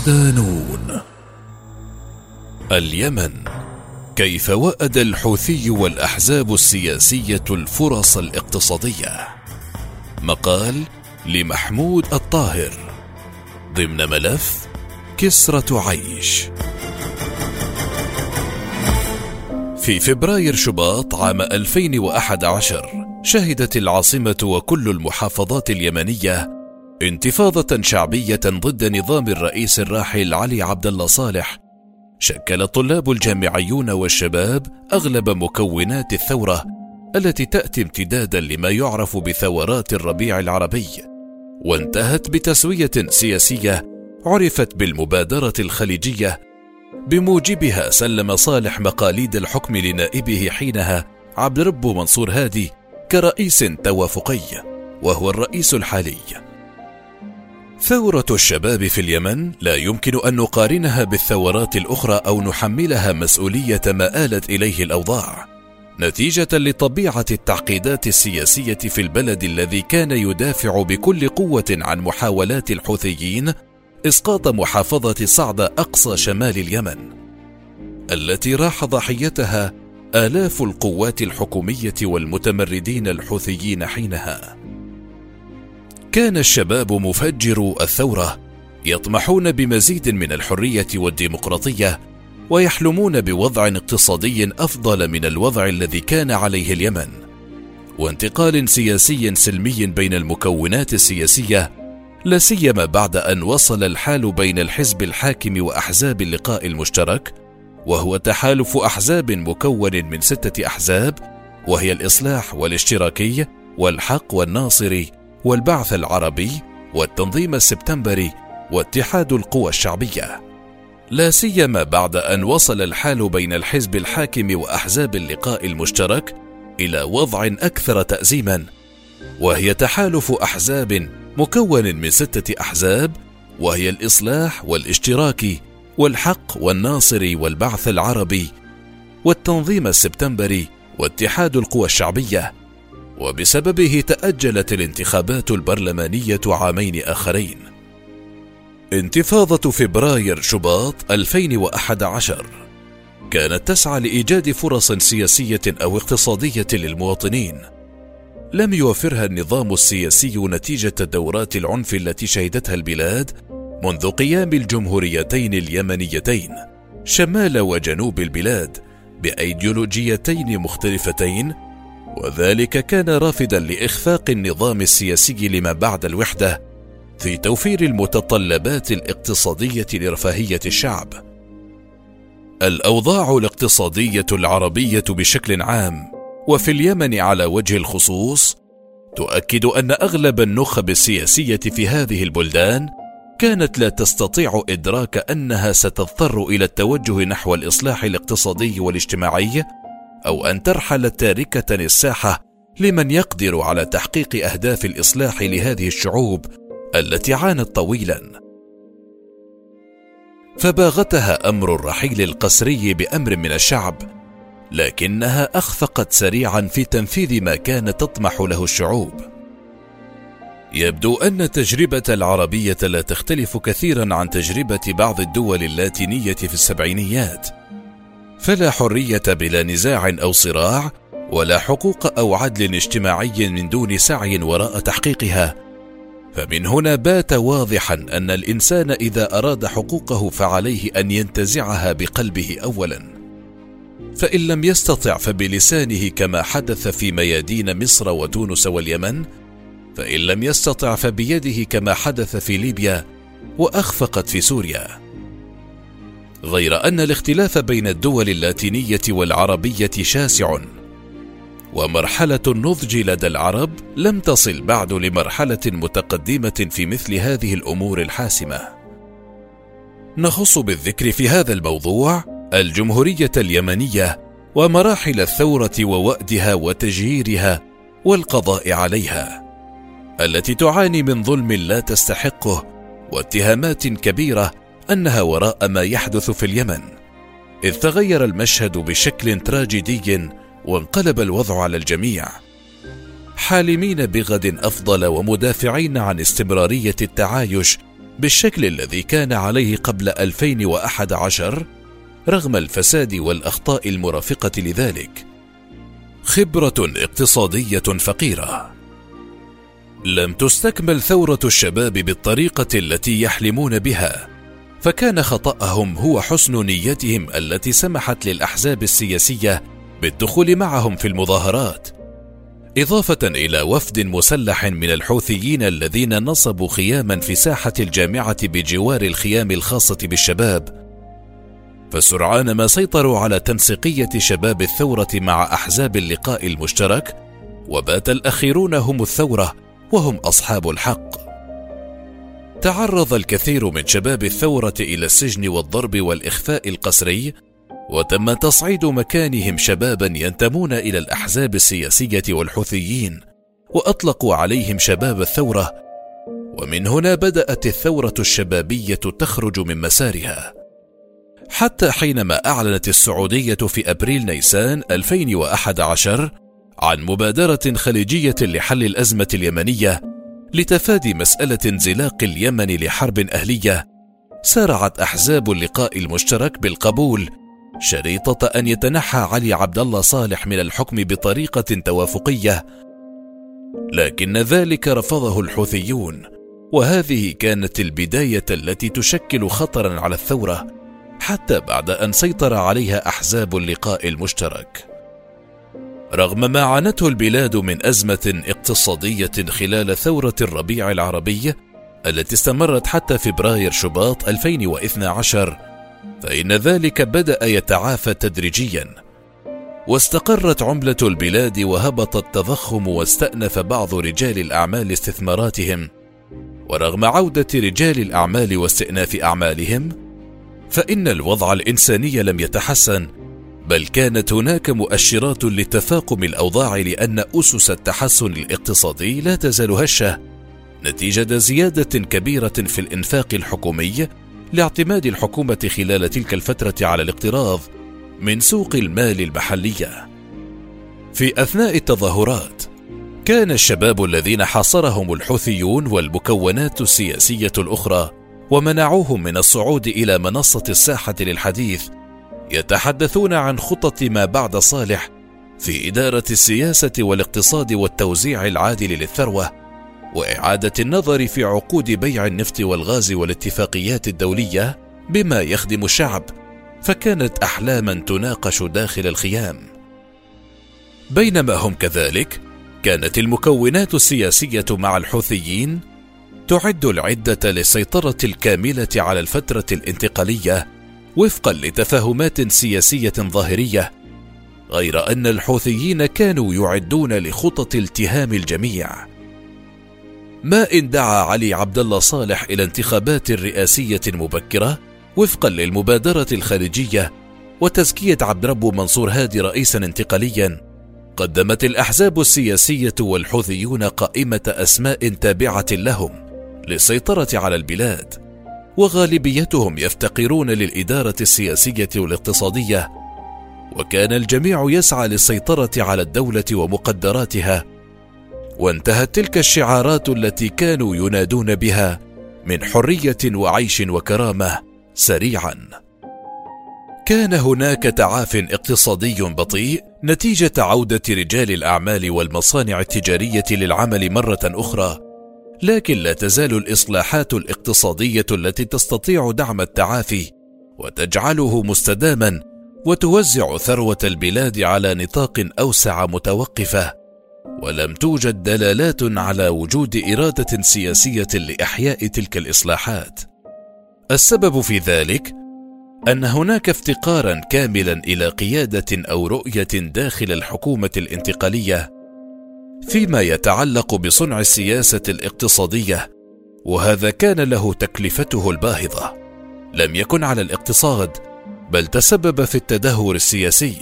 صدانون اليمن. كيف وأد الحوثي والأحزاب السياسية الفرص الاقتصادية؟ مقال لمحمود الطاهر. ضمن ملف كسرة عيش. في فبراير شباط عام 2011 شهدت العاصمة وكل المحافظات اليمنية انتفاضة شعبية ضد نظام الرئيس الراحل علي عبد الله صالح. شكل الطلاب الجامعيون والشباب أغلب مكونات الثورة التي تأتي امتدادا لما يعرف بثورات الربيع العربي. وانتهت بتسوية سياسية عرفت بالمبادرة الخليجية. بموجبها سلم صالح مقاليد الحكم لنائبه حينها عبد رب منصور هادي كرئيس توافقي وهو الرئيس الحالي. ثورة الشباب في اليمن لا يمكن أن نقارنها بالثورات الأخرى أو نحملها مسؤولية ما آلت إليه الأوضاع. نتيجة لطبيعة التعقيدات السياسية في البلد الذي كان يدافع بكل قوة عن محاولات الحوثيين إسقاط محافظة صعدة أقصى شمال اليمن، التي راح ضحيتها آلاف القوات الحكومية والمتمردين الحوثيين حينها. كان الشباب مفجرو الثورة يطمحون بمزيد من الحرية والديمقراطية ويحلمون بوضع اقتصادي أفضل من الوضع الذي كان عليه اليمن. وانتقال سياسي سلمي بين المكونات السياسية لا سيما بعد أن وصل الحال بين الحزب الحاكم وأحزاب اللقاء المشترك وهو تحالف أحزاب مكون من ستة أحزاب وهي الإصلاح والاشتراكي والحق والناصري والبعث العربي والتنظيم السبتمبري واتحاد القوى الشعبية. لا سيما بعد أن وصل الحال بين الحزب الحاكم وأحزاب اللقاء المشترك إلى وضع أكثر تازيما وهي تحالف أحزاب مكون من ستة أحزاب وهي الإصلاح والاشتراكي والحق والناصري والبعث العربي والتنظيم السبتمبري واتحاد القوى الشعبية. وبسببه تأجلت الانتخابات البرلمانية عامين آخرين. انتفاضة فبراير شباط 2011 كانت تسعى لإيجاد فرص سياسية أو اقتصادية للمواطنين. لم يوفرها النظام السياسي نتيجة دورات العنف التي شهدتها البلاد منذ قيام الجمهوريتين اليمنيتين شمال وجنوب البلاد بأيديولوجيتين مختلفتين وذلك كان رافدا لإخفاق النظام السياسي لما بعد الوحدة في توفير المتطلبات الاقتصادية لرفاهية الشعب. الأوضاع الاقتصادية العربية بشكل عام وفي اليمن على وجه الخصوص تؤكد أن أغلب النخب السياسية في هذه البلدان كانت لا تستطيع إدراك أنها ستضطر إلى التوجه نحو الإصلاح الاقتصادي والاجتماعي أو أن ترحل تاركة الساحة لمن يقدر على تحقيق أهداف الإصلاح لهذه الشعوب التي عانت طويلا. فباغتها أمر الرحيل القسري بأمر من الشعب لكنها أخفقت سريعا في تنفيذ ما كانت تطمح له الشعوب. يبدو أن التجربه العربية لا تختلف كثيرا عن تجربة بعض الدول اللاتينية في السبعينيات. فلا حرية بلا نزاع أو صراع ولا حقوق أو عدل اجتماعي من دون سعي وراء تحقيقها. فمن هنا بات واضحا أن الإنسان إذا أراد حقوقه فعليه أن ينتزعها بقلبه اولا. فإن لم يستطع فبلسانه كما حدث في ميادين مصر وتونس واليمن فإن لم يستطع فبيده كما حدث في ليبيا وأخفقت في سوريا. غير أن الاختلاف بين الدول اللاتينية والعربية شاسع. ومرحلة النضج لدى العرب لم تصل بعد لمرحلة متقدمة في مثل هذه الأمور الحاسمة. نخص بالذكر في هذا الموضوع الجمهورية اليمنية ومراحل الثورة ووأدها وتجييرها والقضاء عليها التي تعاني من ظلم لا تستحقه واتهامات كبيرة أنها وراء ما يحدث في اليمن إذ تغير المشهد بشكل تراجيدي وانقلب الوضع على الجميع. حالمين بغد أفضل ومدافعين عن استمرارية التعايش بالشكل الذي كان عليه قبل 2011 رغم الفساد والأخطاء المرافقة لذلك. خبرة اقتصادية فقيرة. لم تستكمل ثورة الشباب بالطريقة التي يحلمون بها، فكان خطأهم هو حسن نيتهم التي سمحت للأحزاب السياسية بالدخول معهم في المظاهرات. إضافة إلى وفد مسلح من الحوثيين الذين نصبوا خياما في ساحة الجامعة بجوار الخيام الخاصة بالشباب. فسرعان ما سيطروا على تنسيقية شباب الثورة مع أحزاب اللقاء المشترك، وبات الأخيرون هم الثورة وهم أصحاب الحق تعرض الكثير من شباب الثورة إلى السجن والضرب والإخفاء القسري وتم تصعيد مكانهم شبابا ينتمون إلى الأحزاب السياسية والحوثيين وأطلقوا عليهم شباب الثورة. ومن هنا بدأت الثورة الشبابية تخرج من مسارها. حتى حينما أعلنت السعودية في أبريل نيسان 2011 عن مبادرة خليجية لحل الأزمة اليمنية لتفادي مسألة انزلاق اليمن لحرب أهلية سارعت أحزاب اللقاء المشترك بالقبول. شريطة أن يتنحى علي عبد الله صالح من الحكم بطريقة توافقية. لكن ذلك رفضه الحوثيون وهذه كانت البداية التي تشكل خطرا على الثورة حتى بعد أن سيطر عليها أحزاب اللقاء المشترك. رغم ما عانته البلاد من أزمة اقتصادية خلال ثورة الربيع العربي التي استمرت حتى فبراير شباط 2012 فإن ذلك بدأ يتعافى تدريجيا. واستقرت عملة البلاد وهبط التضخم واستأنف بعض رجال الأعمال استثماراتهم. ورغم عودة رجال الأعمال واستئناف أعمالهم فإن الوضع الإنساني لم يتحسن. بل كانت هناك مؤشرات لتفاقم الأوضاع لأن أسس التحسن الاقتصادي لا تزال هشة نتيجة زيادة كبيرة في الإنفاق الحكومي لاعتماد الحكومة خلال تلك الفترة على الاقتراض من سوق المال المحلية. في أثناء التظاهرات كان الشباب الذين حاصرهم الحوثيون والمكونات السياسية الأخرى ومنعوهم من الصعود إلى منصة الساحة للحديث يتحدثون عن خطط ما بعد صالح في إدارة السياسة والاقتصاد والتوزيع العادل للثروة وإعادة النظر في عقود بيع النفط والغاز والاتفاقيات الدولية بما يخدم الشعب فكانت أحلاما تناقش داخل الخيام. بينما هم كذلك كانت المكونات السياسية مع الحوثيين تعد العدة للسيطره الكاملة على الفترة الانتقالية وفقا لتفاهمات سياسية ظاهرية غير أن الحوثيين كانوا يعدون لخطط التهام الجميع. ما إن دعا علي عبد الله صالح إلى انتخابات رئاسية مبكرة وفقا للمبادرة الخارجية وتزكية عبد ربه منصور هادي رئيسا انتقاليا قدمت الأحزاب السياسية والحوثيون قائمة أسماء تابعة لهم للسيطره على البلاد. وغالبيتهم يفتقرون للإدارة السياسية والاقتصادية وكان الجميع يسعى للسيطرة على الدولة ومقدراتها. وانتهت تلك الشعارات التي كانوا ينادون بها من حرية وعيش وكرامة سريعا. كان هناك تعاف اقتصادي بطيء نتيجة عودة رجال الأعمال والمصانع التجارية للعمل مرة أخرى. لكن لا تزال الإصلاحات الاقتصادية التي تستطيع دعم التعافي وتجعله مستداما وتوزع ثروة البلاد على نطاق أوسع متوقفة. ولم توجد دلالات على وجود إرادة سياسية لإحياء تلك الإصلاحات. السبب في ذلك أن هناك افتقارا كاملا إلى قيادة أو رؤية داخل الحكومة الانتقالية فيما يتعلق بصنع السياسة الاقتصادية وهذا كان له تكلفته الباهظة. لم يكن على الاقتصاد بل تسبب في التدهور السياسي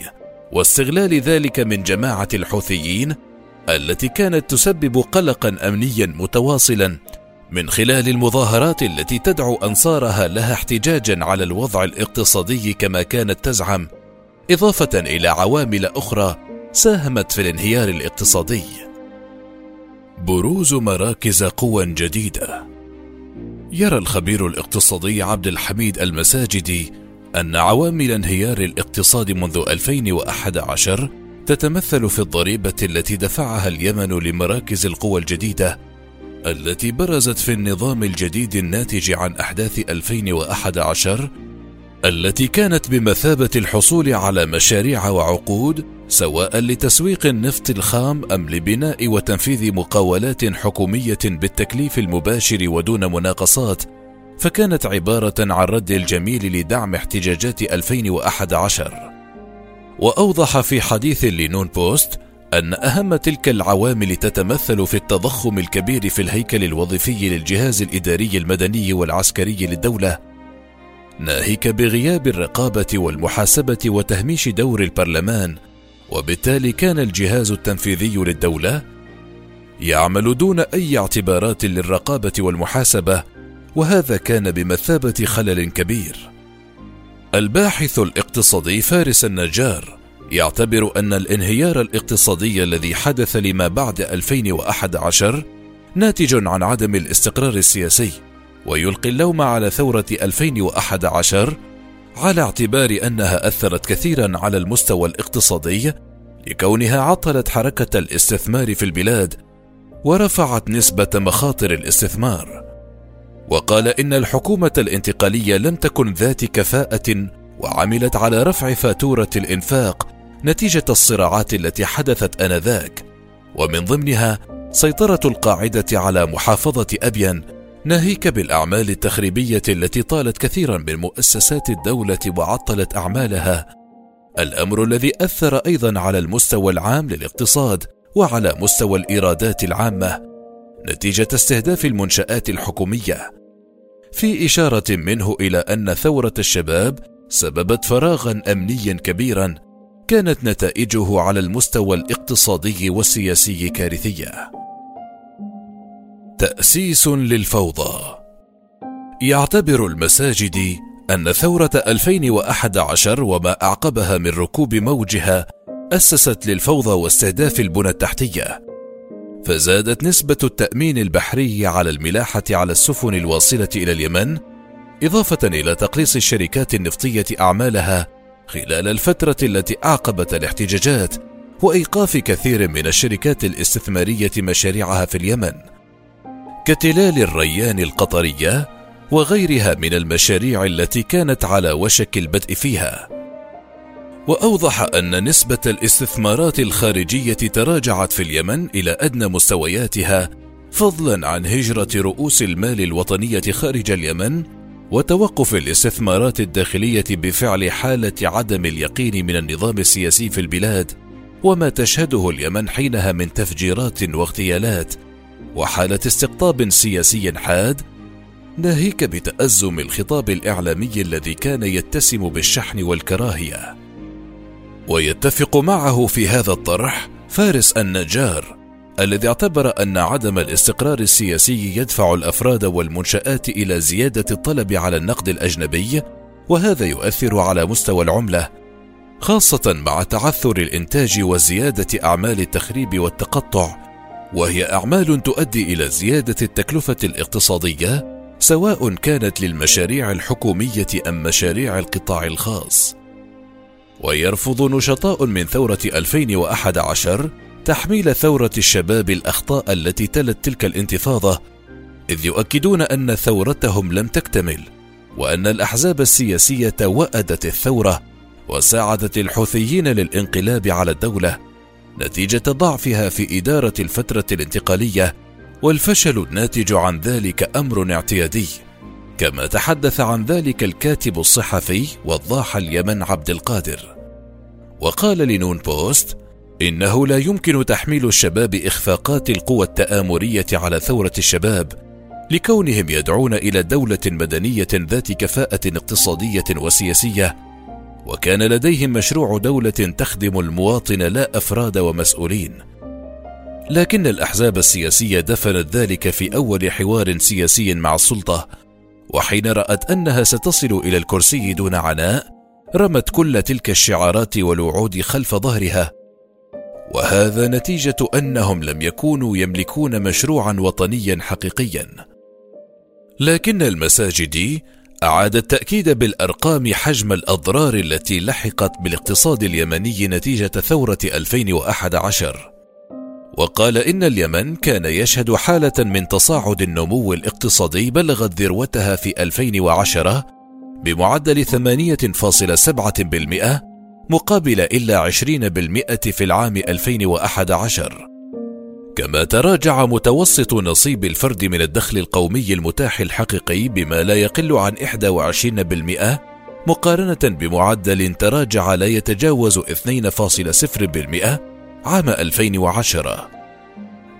واستغلال ذلك من جماعة الحوثيين التي كانت تسبب قلقا امنيا متواصلا من خلال المظاهرات التي تدعو أنصارها لها احتجاجا على الوضع الاقتصادي كما كانت تزعم إضافة إلى عوامل أخرى ساهمت في الانهيار الاقتصادي. بروز مراكز قوى جديدة. يرى الخبير الاقتصادي عبد الحميد المساجدي أن عوامل انهيار الاقتصاد منذ 2011 تتمثل في الضريبة التي دفعها اليمن لمراكز القوى الجديدة التي برزت في النظام الجديد الناتج عن أحداث 2011 التي كانت بمثابة الحصول على مشاريع وعقود سواء لتسويق النفط الخام أم لبناء وتنفيذ مقاولات حكومية بالتكليف المباشر ودون مناقصات فكانت عبارة عن رد الجميل لدعم احتجاجات 2011 وأوضح في حديث لنون بوست أن أهم تلك العوامل تتمثل في التضخم الكبير في الهيكل الوظيفي للجهاز الإداري المدني والعسكري للدولة ناهيك بغياب الرقابة والمحاسبة وتهميش دور البرلمان وبالتالي كان الجهاز التنفيذي للدولة يعمل دون أي اعتبارات للرقابة والمحاسبة وهذا كان بمثابة خلل كبير. الباحث الاقتصادي فارس النجار يعتبر أن الانهيار الاقتصادي الذي حدث لما بعد 2011 ناتج عن عدم الاستقرار السياسي. ويلقي اللوم على ثورة 2011 على اعتبار أنها أثرت كثيرا على المستوى الاقتصادي لكونها عطلت حركة الاستثمار في البلاد ورفعت نسبة مخاطر الاستثمار. وقال إن الحكومة الانتقالية لم تكن ذات كفاءة وعملت على رفع فاتورة الإنفاق نتيجة الصراعات التي حدثت آنذاك. ومن ضمنها سيطرة القاعدة على محافظة أبين ناهيك بالأعمال التخريبية التي طالت كثيرا من مؤسسات الدولة وعطلت أعمالها. الأمر الذي أثر أيضا على المستوى العام للاقتصاد وعلى مستوى الإيرادات العامة نتيجة استهداف المنشآت الحكومية. في إشارة منه إلى أن ثورة الشباب سببت فراغا أمنيا كبيرا كانت نتائجه على المستوى الاقتصادي والسياسي كارثية. تأسيس للفوضى. يعتبر المساجد أن ثورة 2011 وما أعقبها من ركوب موجها أسست للفوضى واستهداف البنى التحتية. فزادت نسبة التأمين البحري على الملاحة على السفن الواصلة إلى اليمن إضافة إلى تقليص الشركات النفطية أعمالها خلال الفترة التي أعقبت الاحتجاجات وإيقاف كثير من الشركات الاستثمارية مشاريعها في اليمن. كتلال الريان القطرية وغيرها من المشاريع التي كانت على وشك البدء فيها. وأوضح أن نسبة الاستثمارات الخارجية تراجعت في اليمن إلى أدنى مستوياتها فضلا عن هجرة رؤوس المال الوطنية خارج اليمن وتوقف الاستثمارات الداخلية بفعل حالة عدم اليقين من النظام السياسي في البلاد وما تشهده اليمن حينها من تفجيرات واغتيالات وحالة استقطاب سياسي حاد ناهيك بتأزم الخطاب الإعلامي الذي كان يتسم بالشحن والكراهية. ويتفق معه في هذا الطرح فارس النجار الذي اعتبر أن عدم الاستقرار السياسي يدفع الأفراد والمنشآت إلى زيادة الطلب على النقد الأجنبي وهذا يؤثر على مستوى العملة خاصة مع تعثر الإنتاج وزيادة أعمال التخريب والتقطع. وهي أعمال تؤدي إلى زيادة التكلفة الاقتصادية سواء كانت للمشاريع الحكومية أم مشاريع القطاع الخاص. ويرفض نشطاء من ثورة 2011 تحميل ثورة الشباب الأخطاء التي تلت تلك الانتفاضة إذ يؤكدون أن ثورتهم لم تكتمل وأن الأحزاب السياسية وأدت الثورة وساعدت الحوثيين للانقلاب على الدولة. نتيجة ضعفها في إدارة الفترة الانتقالية والفشل الناتج عن ذلك أمر اعتيادي. كما تحدث عن ذلك الكاتب الصحفي وضاح اليمن عبد القادر. وقال لنون بوست إنه لا يمكن تحميل الشباب إخفاقات القوى التآمرية على ثورة الشباب لكونهم يدعون إلى دولة مدنية ذات كفاءة اقتصادية وسياسية وكان لديهم مشروع دولة تخدم المواطن لا أفراد ومسؤولين. لكن الأحزاب السياسية دفنت ذلك في أول حوار سياسي مع السلطة وحين رأت أنها ستصل إلى الكرسي دون عناء رمت كل تلك الشعارات والوعود خلف ظهرها. وهذا نتيجة أنهم لم يكونوا يملكون مشروعا وطنيا حقيقيا. لكن المساجد أعاد التأكيد بالأرقام حجم الأضرار التي لحقت بالاقتصاد اليمني نتيجة ثورة 2011 وقال إن اليمن كان يشهد حالة من تصاعد النمو الاقتصادي بلغت ذروتها في 2010 بمعدل 8.7% مقابل إلا 20% في العام 2011 كما تراجع متوسط نصيب الفرد من الدخل القومي المتاح الحقيقي بما لا يقل عن 21% مقارنة بمعدل تراجع لا يتجاوز 2.0% عام 2010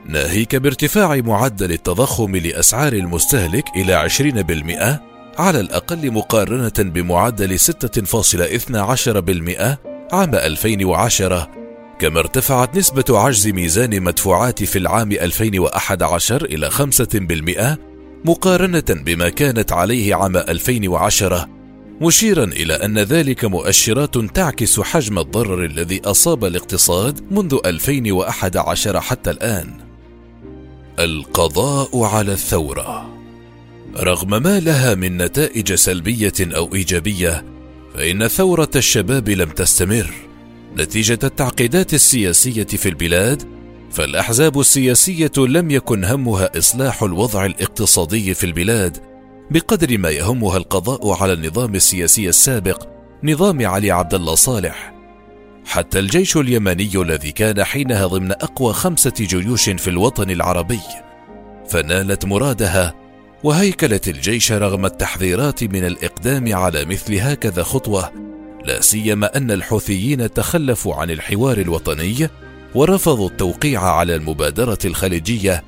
ناهيك بارتفاع معدل التضخم لأسعار المستهلك إلى 20% على الأقل مقارنة بمعدل 6.12% عام 2010 كما ارتفعت نسبة عجز ميزان مدفوعات في العام 2011 إلى 5% مقارنة بما كانت عليه عام 2010 مشيرا إلى أن ذلك مؤشرات تعكس حجم الضرر الذي أصاب الاقتصاد منذ 2011 حتى الآن. القضاء على الثورة رغم ما لها من نتائج سلبية أو إيجابية، فإن ثورة الشباب لم تستمر. نتيجة التعقيدات السياسية في البلاد، فالأحزاب السياسية لم يكن همها إصلاح الوضع الاقتصادي في البلاد، بقدر ما يهمها القضاء على النظام السياسي السابق، نظام علي عبد الله صالح. حتى الجيش اليمني الذي كان حينها ضمن أقوى خمسة جيوش في الوطن العربي، فنالت مرادها وهيكلت الجيش رغم التحذيرات من الإقدام على مثل هكذا خطوة لا سيما أن الحوثيين تخلفوا عن الحوار الوطني ورفضوا التوقيع على المبادرة الخليجية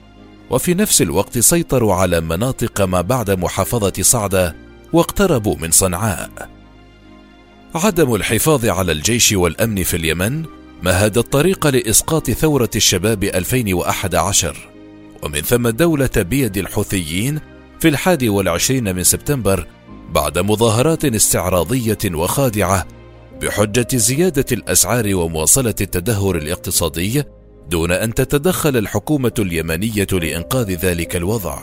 وفي نفس الوقت سيطروا على مناطق ما بعد محافظة صعدة واقتربوا من صنعاء. عدم الحفاظ على الجيش والأمن في اليمن مهد الطريق لإسقاط ثورة الشباب 2011 ومن ثم الدولة بيد الحوثيين في الحادي والعشرين من سبتمبر بعد مظاهرات استعراضية وخادعة بحجة زيادة الأسعار ومواصلة التدهور الاقتصادي دون أن تتدخل الحكومة اليمنية لإنقاذ ذلك الوضع.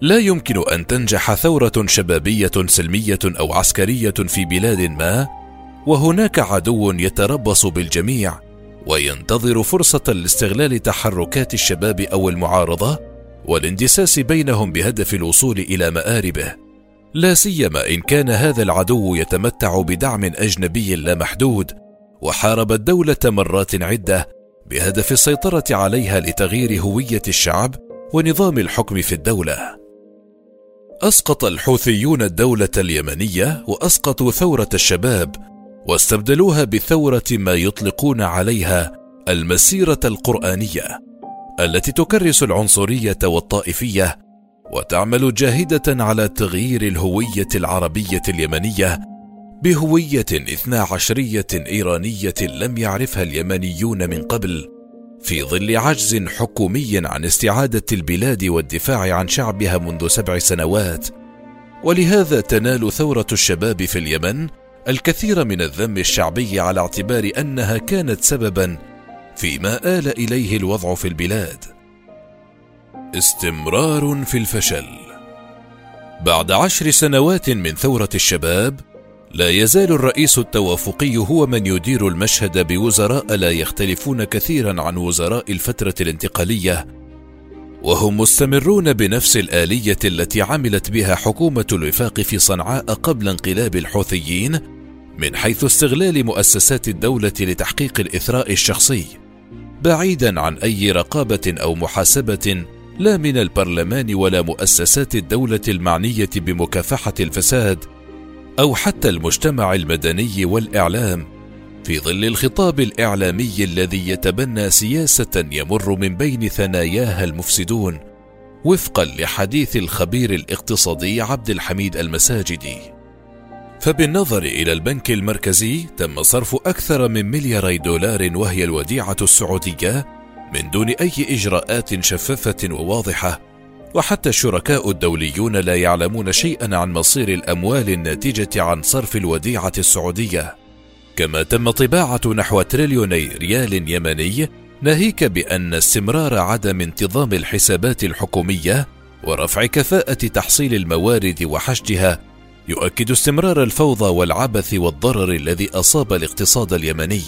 لا يمكن أن تنجح ثورة شبابية سلمية أو عسكرية في بلاد ما وهناك عدو يتربص بالجميع وينتظر فرصة لاستغلال تحركات الشباب أو المعارضة والاندساس بينهم بهدف الوصول إلى مآربه. لا سيما إن كان هذا العدو يتمتع بدعم أجنبي لا محدود وحارب الدولة مرات عدة بهدف السيطرة عليها لتغيير هوية الشعب ونظام الحكم في الدولة. أسقط الحوثيون الدولة اليمنية واسقطوا ثورة الشباب واستبدلوها بثورة ما يطلقون عليها المسيرة القرآنية التي تكرس العنصرية والطائفية وتعمل جاهدة على تغيير الهوية العربية اليمنية بهوية اثنا عشرية إيرانية لم يعرفها اليمنيون من قبل في ظل عجز حكومي عن استعادة البلاد والدفاع عن شعبها منذ سبع سنوات. ولهذا تنال ثورة الشباب في اليمن الكثير من الذم الشعبي على اعتبار أنها كانت سببا فيما آل إليه الوضع في البلاد. استمرار في الفشل. بعد عشر سنوات من ثورة الشباب لا يزال الرئيس التوافقي هو من يدير المشهد بوزراء لا يختلفون كثيرا عن وزراء الفترة الانتقالية وهم مستمرون بنفس الآلية التي عملت بها حكومة الوفاق في صنعاء قبل انقلاب الحوثيين من حيث استغلال مؤسسات الدولة لتحقيق الإثراء الشخصي بعيدا عن أي رقابة أو محاسبة لا من البرلمان ولا مؤسسات الدولة المعنية بمكافحة الفساد أو حتى المجتمع المدني والإعلام في ظل الخطاب الإعلامي الذي يتبنى سياسة يمر من بين ثناياها المفسدون وفقا لحديث الخبير الاقتصادي عبد الحميد المساجدي. فبالنظر إلى البنك المركزي تم صرف أكثر من ملياري دولار وهي الوديعة السعودية من دون أي إجراءات شفافة وواضحة وحتى الشركاء الدوليون لا يعلمون شيئا عن مصير الأموال الناتجة عن صرف الوديعة السعودية. كما تم طباعة نحو تريليوني ريال يمني ناهيك بأن استمرار عدم انتظام الحسابات الحكومية ورفع كفاءة تحصيل الموارد وحشدها يؤكد استمرار الفوضى والعبث والضرر الذي أصاب الاقتصاد اليمني.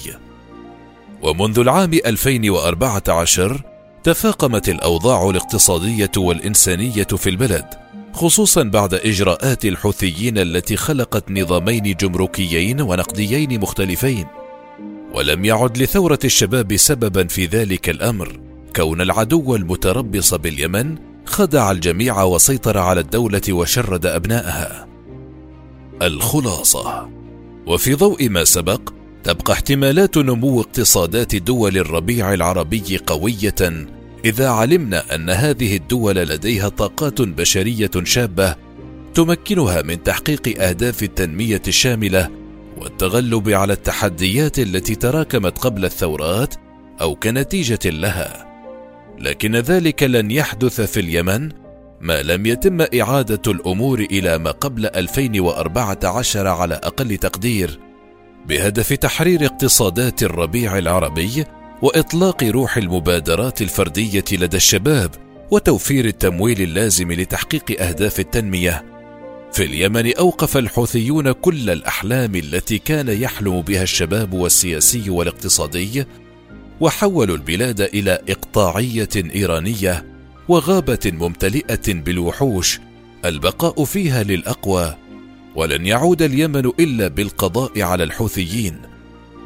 ومنذ العام 2014 تفاقمت الأوضاع الاقتصادية والإنسانية في البلد خصوصا بعد إجراءات الحوثيين التي خلقت نظامين جمركيين ونقديين مختلفين. ولم يعد لثورة الشباب سببا في ذلك الأمر كون العدو المتربص باليمن خدع الجميع وسيطر على الدولة وشرد أبنائها. الخلاصة. وفي ضوء ما سبق تبقى احتمالات نمو اقتصادات دول الربيع العربي قوية إذا علمنا أن هذه الدول لديها طاقات بشرية شابة تمكنها من تحقيق أهداف التنمية الشاملة والتغلب على التحديات التي تراكمت قبل الثورات أو كنتيجة لها. لكن ذلك لن يحدث في اليمن ما لم يتم إعادة الأمور إلى ما قبل 2014 على أقل تقدير. بهدف تحرير اقتصادات الربيع العربي وإطلاق روح المبادرات الفردية لدى الشباب وتوفير التمويل اللازم لتحقيق أهداف التنمية. في اليمن أوقف الحوثيون كل الأحلام التي كان يحلم بها الشباب والسياسي والاقتصادي وحولوا البلاد إلى إقطاعية إيرانية وغابة ممتلئة بالوحوش. البقاء فيها للأقوى ولن يعود اليمن إلا بالقضاء على الحوثيين.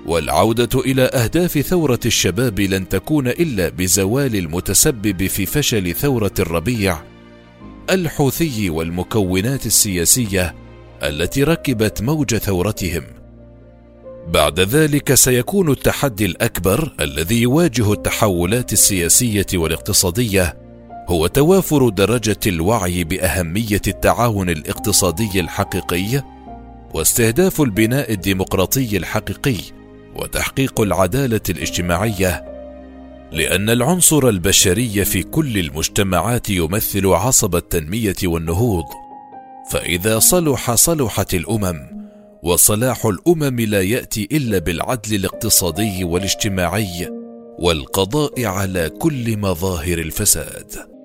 والعودة إلى أهداف ثورة الشباب لن تكون إلا بزوال المتسبب في فشل ثورة الربيع. الحوثي والمكونات السياسية التي ركبت موج ثورتهم. بعد ذلك سيكون التحدي الأكبر الذي يواجه التحولات السياسية والاقتصادية هو توافر درجة الوعي بأهمية التعاون الاقتصادي الحقيقي واستهداف البناء الديمقراطي الحقيقي وتحقيق العدالة الاجتماعية لأن العنصر البشري في كل المجتمعات يمثل عصب التنمية والنهوض. فإذا صلح صلحت الأمم وصلاح الأمم لا يأتي إلا بالعدل الاقتصادي والاجتماعي والقضاء على كل مظاهر الفساد.